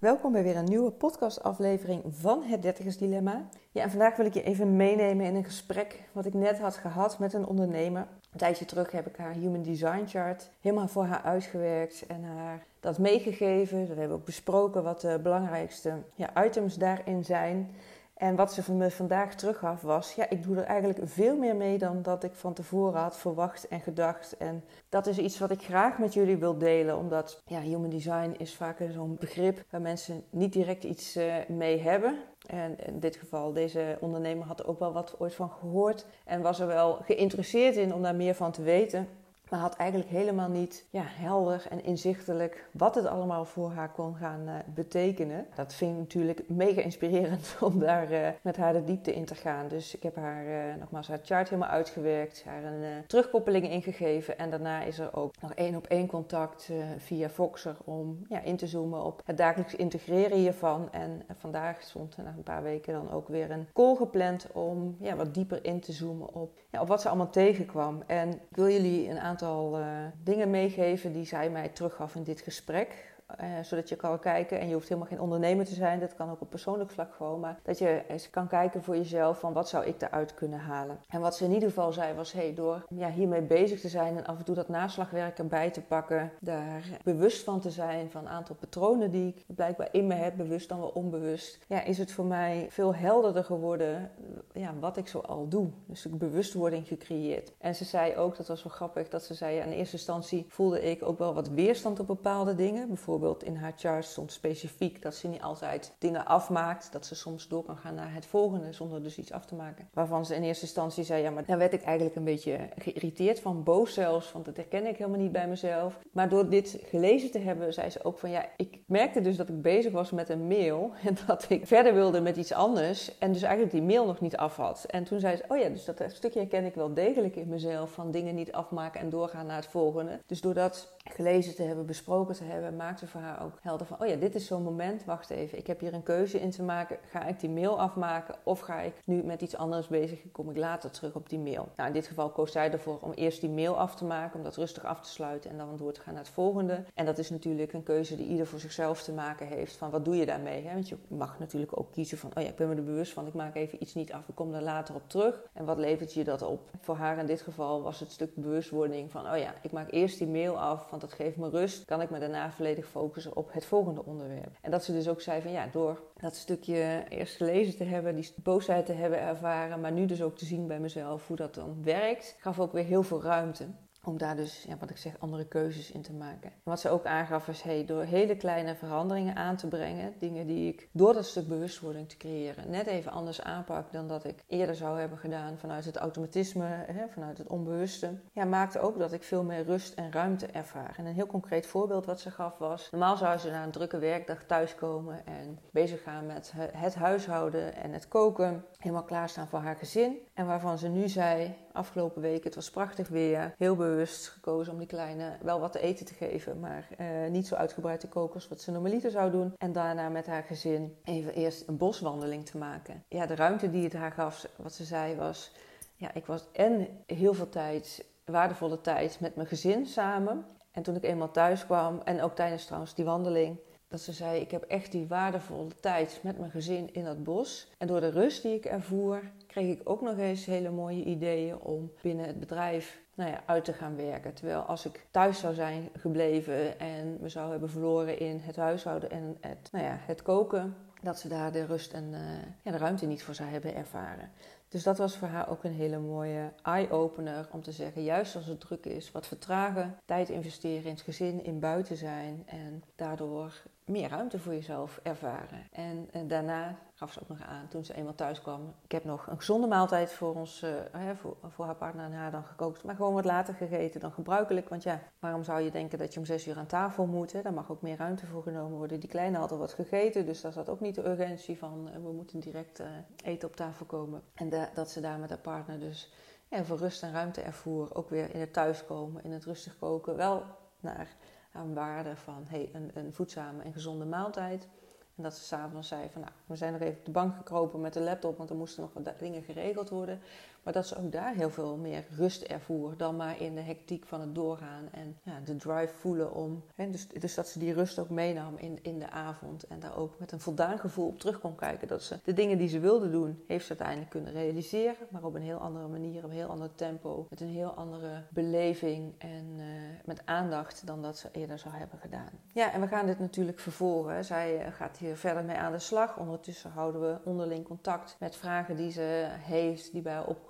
Welkom bij weer een nieuwe podcastaflevering van Het Dertigers Dilemma. Ja, en vandaag wil ik je even meenemen in een gesprek wat ik net had gehad met een ondernemer. Een tijdje terug heb ik haar Human Design Chart helemaal voor haar uitgewerkt en haar dat meegegeven. We hebben ook besproken wat de belangrijkste ja, items daarin zijn. En wat ze van me vandaag teruggaf was, ja, ik doe er eigenlijk veel meer mee dan dat ik van tevoren had verwacht en gedacht. En dat is iets wat ik graag met jullie wil delen, omdat ja, human design is vaak zo'n begrip waar mensen niet direct iets uh, mee hebben. En in dit geval, deze ondernemer had er ook wel wat ooit van gehoord en was er wel geïnteresseerd in om daar meer van te weten. Maar had eigenlijk helemaal niet ja, helder en inzichtelijk wat het allemaal voor haar kon gaan uh, betekenen. Dat vind ik natuurlijk mega inspirerend om daar uh, met haar de diepte in te gaan. Dus ik heb haar uh, nogmaals haar chart helemaal uitgewerkt, haar een terugkoppeling ingegeven. En daarna is er ook nog één op één contact via Voxer om ja, in te zoomen op het dagelijks integreren hiervan. En vandaag stond na een paar weken dan ook weer een call gepland om ja, wat dieper in te zoomen op, op wat ze allemaal tegenkwam. En ik wil jullie een aantal uh, dingen meegeven die zij mij teruggaf in dit gesprek. Uh, zodat je kan kijken, en je hoeft helemaal geen ondernemer te zijn, dat kan ook op persoonlijk vlak gewoon, maar dat je eens kan kijken voor jezelf van wat zou ik eruit kunnen halen. En wat ze in ieder geval zei was, hey, door ja, hiermee bezig te zijn en af en toe dat naslagwerk erbij te pakken, daar bewust van te zijn van een aantal patronen die ik blijkbaar in me heb, bewust dan wel onbewust, ja, is het voor mij veel helderder geworden ja, wat ik zo al doe. Dus ik bewustwording gecreëerd. En ze zei ook, dat was wel grappig, dat ze zei, in eerste instantie voelde ik ook wel wat weerstand op bepaalde dingen, bijvoorbeeld in haar chart stond specifiek dat ze niet altijd dingen afmaakt. Dat ze soms door kan gaan naar het volgende zonder dus iets af te maken. Waarvan ze in eerste instantie zei, ja, maar daar werd ik eigenlijk een beetje geïrriteerd van, boos zelfs, want dat herken ik helemaal niet bij mezelf. Maar door dit gelezen te hebben, zei ze ook van, ja, ik merkte dus dat ik bezig was met een mail en dat ik verder wilde met iets anders en dus eigenlijk die mail nog niet af had. En toen zei ze, oh ja, dus dat stukje herken ik wel degelijk in mezelf van dingen niet afmaken en doorgaan naar het volgende. Dus door dat gelezen te hebben, besproken te hebben, maakte voor haar ook helder van: oh ja, dit is zo'n moment, wacht even, ik heb hier een keuze in te maken. Ga ik die mail afmaken of ga ik nu met iets anders bezig en kom ik later terug op die mail? Nou, in dit geval koos zij ervoor om eerst die mail af te maken, om dat rustig af te sluiten en dan door te gaan naar het volgende. En dat is natuurlijk een keuze die ieder voor zichzelf te maken heeft: van wat doe je daarmee? Hè? Want je mag natuurlijk ook kiezen van: oh ja, ik ben me er bewust van, ik maak even iets niet af, ik kom er later op terug. En wat levert je dat op? Voor haar in dit geval was het stuk bewustwording van: oh ja, ik maak eerst die mail af, want dat geeft me rust. Kan ik me daarna volledig focussen op het volgende onderwerp. En dat ze dus ook zei van ja, door dat stukje eerst gelezen te hebben, die boosheid te hebben ervaren, maar nu dus ook te zien bij mezelf hoe dat dan werkt, gaf ook weer heel veel ruimte. Om daar dus, ja, wat ik zeg, andere keuzes in te maken. En wat ze ook aangaf is, hey, door hele kleine veranderingen aan te brengen, dingen die ik door dat stuk bewustwording te creëren, net even anders aanpak dan dat ik eerder zou hebben gedaan vanuit het automatisme, hè, vanuit het onbewuste, ja, maakte ook dat ik veel meer rust en ruimte ervaar. En een heel concreet voorbeeld wat ze gaf was, normaal zou ze na een drukke werkdag thuiskomen en bezig gaan met het huishouden en het koken, helemaal klaarstaan voor haar gezin. En waarvan ze nu zei, afgelopen week, het was prachtig weer, heel bewust gekozen om die kleine wel wat te eten te geven, maar uh, niet zo uitgebreid te koken als wat ze normaliter zou doen. En daarna met haar gezin even eerst een boswandeling te maken. Ja, de ruimte die het haar gaf, wat ze zei was, ja, ik was en heel veel tijd, waardevolle tijd met mijn gezin samen. En toen ik eenmaal thuis kwam, en ook tijdens trouwens die wandeling, dat ze zei: Ik heb echt die waardevolle tijd met mijn gezin in dat bos. En door de rust die ik ervoer, kreeg ik ook nog eens hele mooie ideeën om binnen het bedrijf nou ja, uit te gaan werken. Terwijl als ik thuis zou zijn gebleven en me zou hebben verloren in het huishouden en het, nou ja, het koken, dat ze daar de rust en uh, ja, de ruimte niet voor zou hebben ervaren. Dus dat was voor haar ook een hele mooie eye-opener om te zeggen, juist als het druk is, wat vertragen, tijd investeren in het gezin, in buiten zijn en daardoor meer ruimte voor jezelf ervaren. En, en, daarna gaf ze ook nog aan, toen ze eenmaal thuis kwam, ik heb nog een gezonde maaltijd voor, ons, uh, voor, voor, haar partner en haar dan gekookt, maar gewoon wat later gegeten dan gebruikelijk. Want ja, waarom zou je denken dat je om zes uur aan tafel moet? Hè? Daar mag ook meer ruimte voor genomen worden. Die kleine had al wat gegeten, dus daar zat ook niet de urgentie van, uh, we moeten direct eten op tafel komen. En dat ze daar met haar partner dus ja, voor rust en ruimte ervoer, ook weer in het thuiskomen, in het rustig koken, wel naar aan waarde van hey, een, een voedzame en gezonde maaltijd. En dat ze s'avonds zei van nou, we zijn nog even op de bank gekropen met de laptop, want er moesten nog wat dingen geregeld worden. Maar dat ze ook daar heel veel meer rust ervoer dan maar in de hectiek van het doorgaan en ja, de drive voelen om. Hè, dus, dus dat ze die rust ook meenam in, in de avond en daar ook met een voldaan gevoel op terug kon kijken. Dat ze de dingen die ze wilde doen, heeft ze uiteindelijk kunnen realiseren, maar op een heel andere manier, op een heel ander tempo, met een heel andere beleving en uh, met aandacht dan dat ze eerder zou hebben gedaan. Ja, en we gaan dit natuurlijk vervolgen. Zij eh, gaat hier verder mee aan de slag. Ondertussen houden we onderling contact met vragen die ze heeft, die bij haar opkomen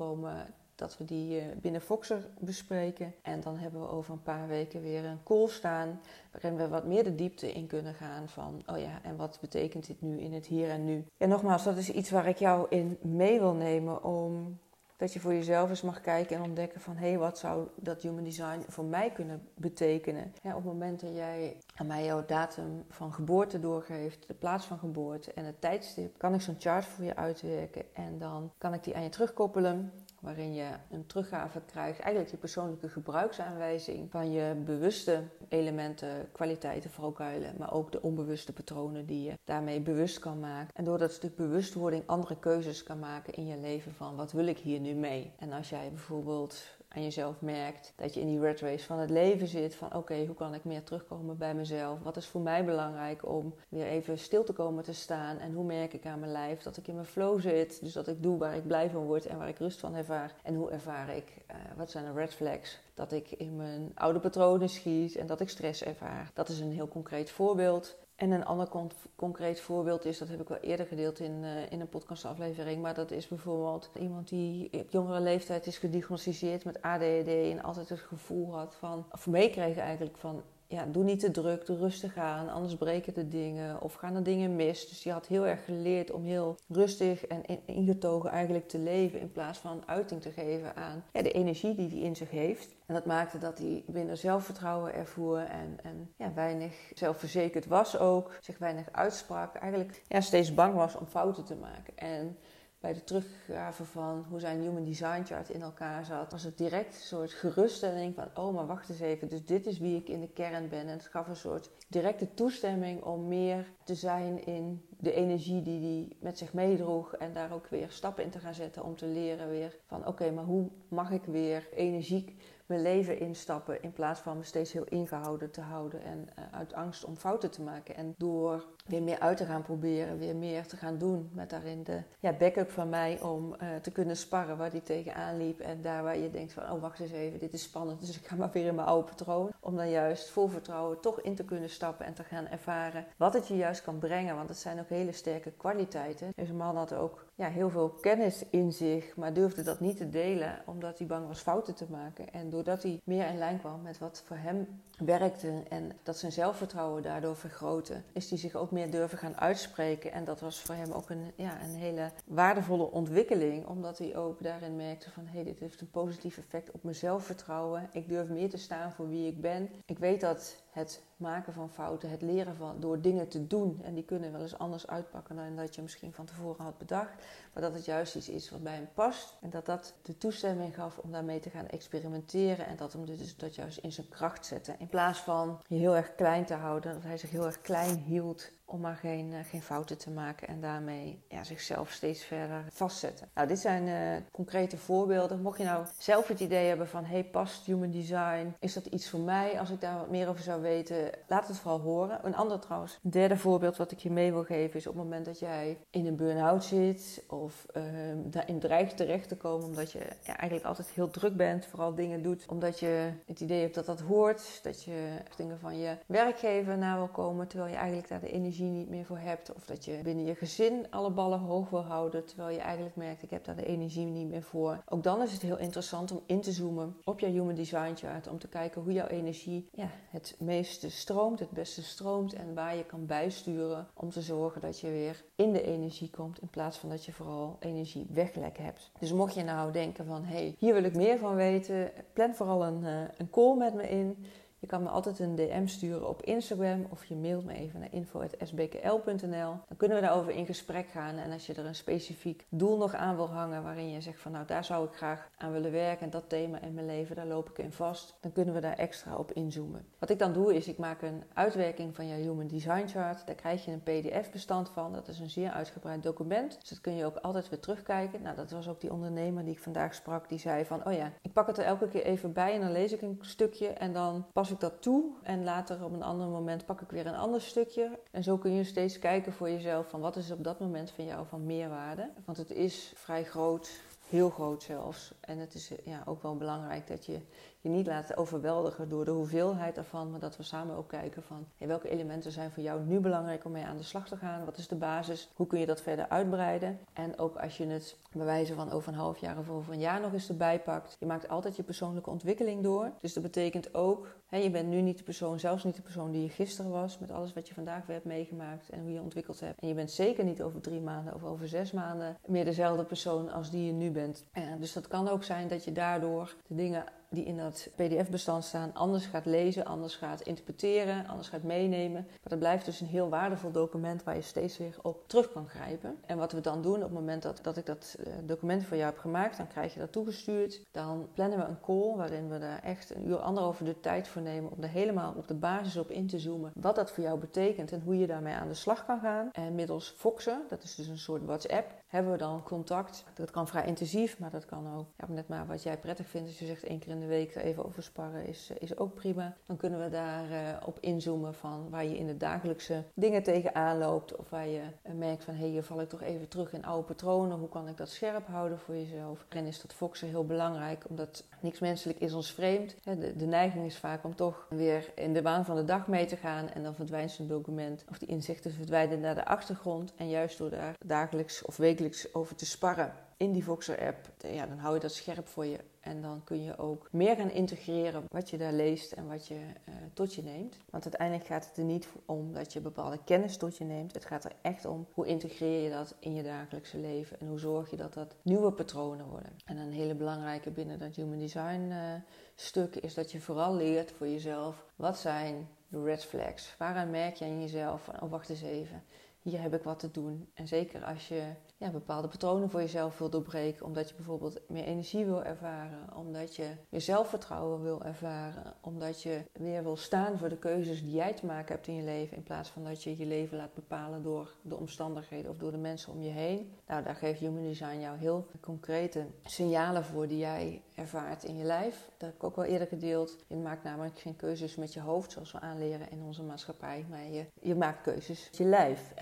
dat we die eh, binnen Foxer bespreken. En dan hebben we over een paar weken weer een call staan. Waarin we wat meer de diepte in kunnen gaan van, oh ja, en wat betekent dit nu in het hier en nu? En nogmaals, dat is iets waar ik jou in mee wil nemen om dat je voor jezelf eens mag kijken en ontdekken van hé, hey, wat zou dat human design voor mij kunnen betekenen? Op het moment dat jij aan mij jouw datum van geboorte doorgeeft, de plaats van geboorte en het tijdstip, kan ik zo'n chart voor je uitwerken en dan kan ik die aan je terugkoppelen waarin je een teruggave krijgt, eigenlijk je persoonlijke gebruiksaanwijzing van je bewuste elementen, kwaliteiten, valkuilen, maar ook de onbewuste patronen die je daarmee bewust kan maken. En door dat stuk bewustwording andere keuzes kan maken in je leven van wat wil ik hier nu mee? En als jij bijvoorbeeld aan jezelf merkt dat je in die red race van het leven zit. Van oké, hoe kan ik meer terugkomen bij mezelf? Wat is voor mij belangrijk om weer even stil te komen te staan? En hoe merk ik aan mijn lijf dat ik in mijn flow zit? Dus dat ik doe waar ik blij van word en waar ik rust van ervaar. En hoe ervaar ik, uh, wat zijn de red flags? Dat ik in mijn oude patronen schiet en dat ik stress ervaar. Dat is een heel concreet voorbeeld. En een ander concreet voorbeeld is, dat heb ik wel eerder gedeeld in, uh, in een podcastaflevering, maar dat is bijvoorbeeld iemand die op jongere leeftijd is gediagnosticeerd met ADHD en altijd het gevoel had van, of meekreeg eigenlijk van, ja, doe niet te druk, doe rustig aan, anders breken de dingen of gaan er dingen mis. Dus die had heel erg geleerd om heel rustig en ingetogen eigenlijk te leven in plaats van uiting te geven aan ja, de energie die hij in zich heeft. En dat maakte dat hij minder zelfvertrouwen ervoer en, en ja, weinig zelfverzekerd was ook, zich weinig uitsprak. Eigenlijk ja, steeds bang was om fouten te maken. En bij de teruggave van hoe zijn human design chart in elkaar zat, was het direct een soort geruststelling van, oh maar wacht eens even, dus dit is wie ik in de kern ben. En het gaf een soort directe toestemming om meer te zijn in de energie die hij met zich meedroeg en daar ook weer stappen in te gaan zetten om te leren weer van, oké, maar hoe mag ik weer energiek mijn leven instappen in plaats van me steeds heel ingehouden te houden en uh, uit angst om fouten te maken. En door weer meer uit te gaan proberen, weer meer te gaan doen met daarin de ja, backup van mij om uh, te kunnen sparren waar die tegenaan liep. En daar waar je denkt van, oh wacht eens even, dit is spannend, dus ik ga maar weer in mijn oude patroon. Om dan juist vol vertrouwen toch in te kunnen stappen en te gaan ervaren wat het je juist kan brengen. Want het zijn ook hele sterke kwaliteiten. Deze man had ook ja, heel veel kennis in zich, maar durfde dat niet te delen omdat hij bang was fouten te maken. En doordat hij meer in lijn kwam met wat voor hem werkte en dat zijn zelfvertrouwen daardoor vergrootte, is hij zich ook meer durven gaan uitspreken. En dat was voor hem ook een, ja, een hele waardevolle ontwikkeling, omdat hij ook daarin merkte van hey, dit heeft een positief effect op mijn zelfvertrouwen. Ik durf meer te staan voor wie ik ben. Ik weet dat het maken van fouten, het leren van door dingen te doen. En die kunnen wel eens anders uitpakken dan dat je misschien van tevoren had bedacht. Maar dat het juist iets is wat bij hem past. En dat dat de toestemming gaf om daarmee te gaan experimenteren. En dat hem dus dat juist in zijn kracht zette. In plaats van je heel erg klein te houden. Dat hij zich heel erg klein hield om maar geen, uh, geen fouten te maken en daarmee ja, zichzelf steeds verder vastzetten. Nou, dit zijn uh, concrete voorbeelden. Mocht je nou zelf het idee hebben van, hey, past human design? Is dat iets voor mij? Als ik daar wat meer over zou weten, laat het vooral horen. Een ander trouwens, een derde voorbeeld wat ik je mee wil geven is op het moment dat jij in een burn-out zit of uh, daarin dreigt terecht te komen omdat je eigenlijk altijd heel druk bent, vooral dingen doet omdat je het idee hebt dat dat hoort, dat je dingen van je werkgever na wil komen, terwijl je eigenlijk daar de energie niet meer voor hebt. Of dat je binnen je gezin alle ballen hoog wil houden. Terwijl je eigenlijk merkt, ik heb daar de energie niet meer voor. Ook dan is het heel interessant om in te zoomen op jouw Human Design Chart. Om te kijken hoe jouw energie ja, het meeste stroomt, het beste stroomt. En waar je kan bijsturen om te zorgen dat je weer in de energie komt. In plaats van dat je vooral energie weglekken hebt. Dus mocht je nou denken van, hé, hey, hier wil ik meer van weten. Plan vooral een, uh, een call met me in. Je kan me altijd een DM sturen op Instagram of je mailt me even naar info.sbkl.nl. Dan kunnen we daarover in gesprek gaan. En als je er een specifiek doel nog aan wil hangen waarin je zegt van nou daar zou ik graag aan willen werken en dat thema in mijn leven, daar loop ik in vast. Dan kunnen we daar extra op inzoomen. Wat ik dan doe is ik maak een uitwerking van jouw Human Design Chart. Daar krijg je een PDF-bestand van. Dat is een zeer uitgebreid document. Dus dat kun je ook altijd weer terugkijken. Nou, dat was ook die ondernemer die ik vandaag sprak. Die zei van, oh ja, ik pak het er elke keer even bij en dan lees ik een stukje en dan pas ik dat toe. En later op een ander moment pak ik weer een ander stukje. En zo kun je steeds kijken voor jezelf van wat is op dat moment van jou van meerwaarde. Want het is vrij groot, heel groot zelfs. En het is ja, ook wel belangrijk dat je je niet laten overweldigen door de hoeveelheid ervan, maar dat we samen ook kijken van welke elementen zijn voor jou nu belangrijk om mee aan de slag te gaan. Wat is de basis? Hoe kun je dat verder uitbreiden? En ook als je het bij wijze van over een half jaar of over een jaar nog eens erbij pakt, je maakt altijd je persoonlijke ontwikkeling door. Dus dat betekent ook, je bent nu niet de persoon, zelfs niet de persoon die je gisteren was, met alles wat je vandaag weer hebt meegemaakt en hoe je ontwikkeld hebt. En je bent zeker niet over drie maanden of over zes maanden meer dezelfde persoon als die je nu bent. En dus dat kan ook zijn dat je daardoor de dingen die in dat PDF-bestand staan anders gaat lezen, anders gaat interpreteren, anders gaat meenemen. Maar dat blijft dus een heel waardevol document waar je steeds weer op terug kan grijpen. En wat we dan doen op het moment dat, dat ik dat eh, document voor jou heb gemaakt, dan krijg je dat toegestuurd. Dan plannen we een call waarin we daar echt een uur, anderhalve de tijd voor nemen om er helemaal op de basis op in te zoomen. Wat dat voor jou betekent en hoe je daarmee aan de slag kan gaan. En middels Foxen, dat is dus een soort WhatsApp, hebben we dan contact. Dat kan vrij intensief, maar dat kan ook ja, net maar wat jij prettig vindt. Als je zegt één keer in de week even over sparren, is, is ook prima. Dan kunnen we daar uh, op inzoomen van waar je in de dagelijkse dingen tegenaan loopt. Of waar je uh, merkt van hé, hey, hier val ik toch even terug in oude patronen. Hoe kan ik dat scherp houden voor jezelf? En is dat foxen heel belangrijk, omdat niks menselijk is ons vreemd. De, de neiging is vaak om toch weer in de waan van de dag mee te gaan. En dan verdwijnt zo'n document of die inzichten verdwijnen naar de achtergrond. En juist door daar dagelijks of wekelijks over te sparren in die Voxer-app, ja, dan hou je dat scherp voor je. En dan kun je ook meer gaan integreren wat je daar leest en wat je uh, tot je neemt. Want uiteindelijk gaat het er niet om dat je bepaalde kennis tot je neemt. Het gaat er echt om hoe integreer je dat in je dagelijkse leven. En hoe zorg je dat dat nieuwe patronen worden. En een hele belangrijke binnen dat Human Design uh, stuk is dat je vooral leert voor jezelf. Wat zijn de red flags? Waaraan merk je aan jezelf oh wacht eens even hier heb ik wat te doen. En zeker als je ja, bepaalde patronen voor jezelf wil doorbreken, omdat je bijvoorbeeld meer energie wil ervaren, omdat je meer zelfvertrouwen wil ervaren, omdat je weer wil staan voor de keuzes die jij te maken hebt in je leven, in plaats van dat je je leven laat bepalen door de omstandigheden of door de mensen om je heen. Nou, daar geeft Human Design jou heel concrete signalen voor die jij ervaart in je lijf. Dat heb ik ook wel eerder gedeeld. Je maakt namelijk geen keuzes met je hoofd, zoals we aanleren in onze maatschappij, maar je, je maakt keuzes met je lijf.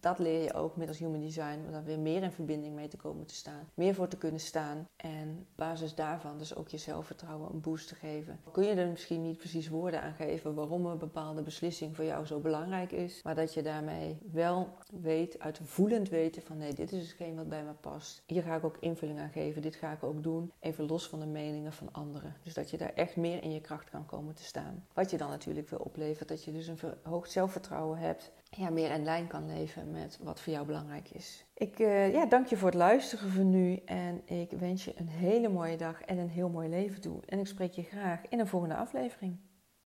Dat leer je ook middels Human Design, om daar weer meer in verbinding mee te komen te staan. Meer voor te kunnen staan en op basis daarvan dus ook je zelfvertrouwen een boost te geven. Kun je er misschien niet precies woorden aan geven waarom een bepaalde beslissing voor jou zo belangrijk is, maar dat je daarmee wel weet, uit voelend weten van nee, dit is hetgeen wat bij me past. Hier ga ik ook invulling aan geven, dit ga ik ook doen, even los van de meningen van anderen. Dus dat je daar echt meer in je kracht kan komen te staan. Wat je dan natuurlijk wil oplevert, dat je dus een verhoogd zelfvertrouwen hebt ja, meer in lijn kan leven met wat voor jou belangrijk is. Ik uh, ja, dank je voor het luisteren voor nu en ik wens je een hele mooie dag en een heel mooi leven toe. En ik spreek je graag in een volgende aflevering.